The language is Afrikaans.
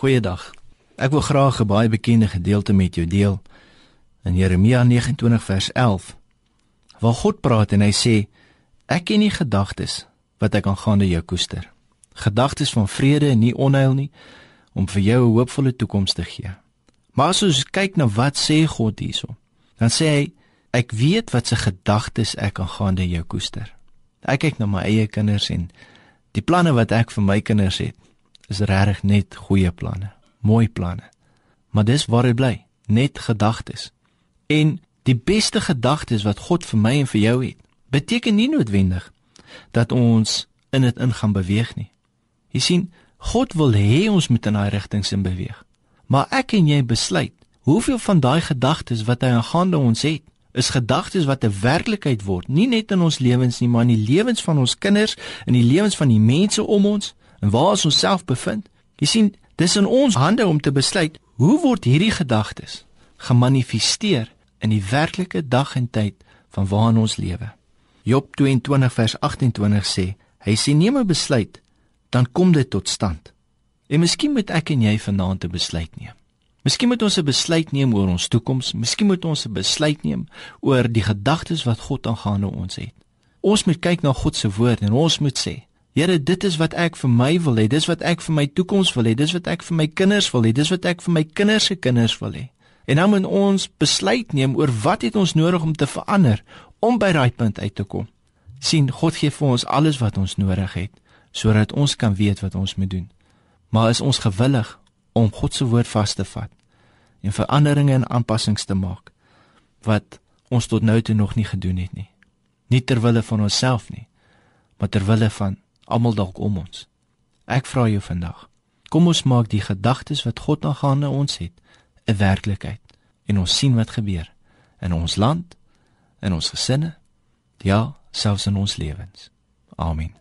Goeiedag. Ek wil graag 'n baie bekende gedeelte met jou deel in Jeremia 29 vers 11. Waar God praat en hy sê: Ek ken die gedagtes wat ek aangaande jou koester. Gedagtes van vrede en nie onheil nie om vir jou 'n hoopvolle toekoms te gee. Maar as ons kyk na wat sê God hierso, dan sê hy: Ek weet wat se gedagtes ek aangaande jou koester. Ek kyk na my eie kinders en die planne wat ek vir my kinders het is regtig net goeie planne, mooi planne. Maar dis waar dit bly, net gedagtes. En die beste gedagtes wat God vir my en vir jou het, beteken nie noodwendig dat ons in dit ingaan beweeg nie. Jy sien, God wil hê ons moet in daai rigtings in beweeg. Maar ek en jy besluit, hoeveel van daai gedagtes wat hy aangaande ons het, is gedagtes wat 'n werklikheid word, nie net in ons lewens nie, maar in die lewens van ons kinders, in die lewens van die mense om ons en waar ons onsself bevind. Jy sien, dis in ons hande om te besluit hoe word hierdie gedagtes gemanifesteer in die werklike dag en tyd van waarin ons lewe. Job 22 vers 28 sê, hy sê neem 'n besluit, dan kom dit tot stand. En miskien moet ek en jy vanaand 'n besluit neem. Miskien moet ons 'n besluit neem oor ons toekoms, miskien moet ons 'n besluit neem oor die gedagtes wat God aangaande ons het. Ons moet kyk na God se woord en ons moet sê, Here, dit is wat ek vir my wil hê. Dis wat ek vir my toekoms wil hê. Dis wat ek vir my kinders wil hê. Dis wat ek vir my kinders se kinders wil hê. En nou moet ons besluit neem oor wat het ons nodig om te verander om by daai punt uit te kom. sien God gee vir ons alles wat ons nodig het sodat ons kan weet wat ons moet doen. Maar is ons gewillig om God se woord vas te vat en veranderinge en aanpassings te maak wat ons tot nou toe nog nie gedoen het nie. Nie ter wille van onsself nie, maar ter wille van almal dalk om ons. Ek vra jou vandag. Kom ons maak die gedagtes wat God aangaande ons het 'n werklikheid en ons sien wat gebeur in ons land, in ons gesinne, ja, selfs in ons lewens. Amen.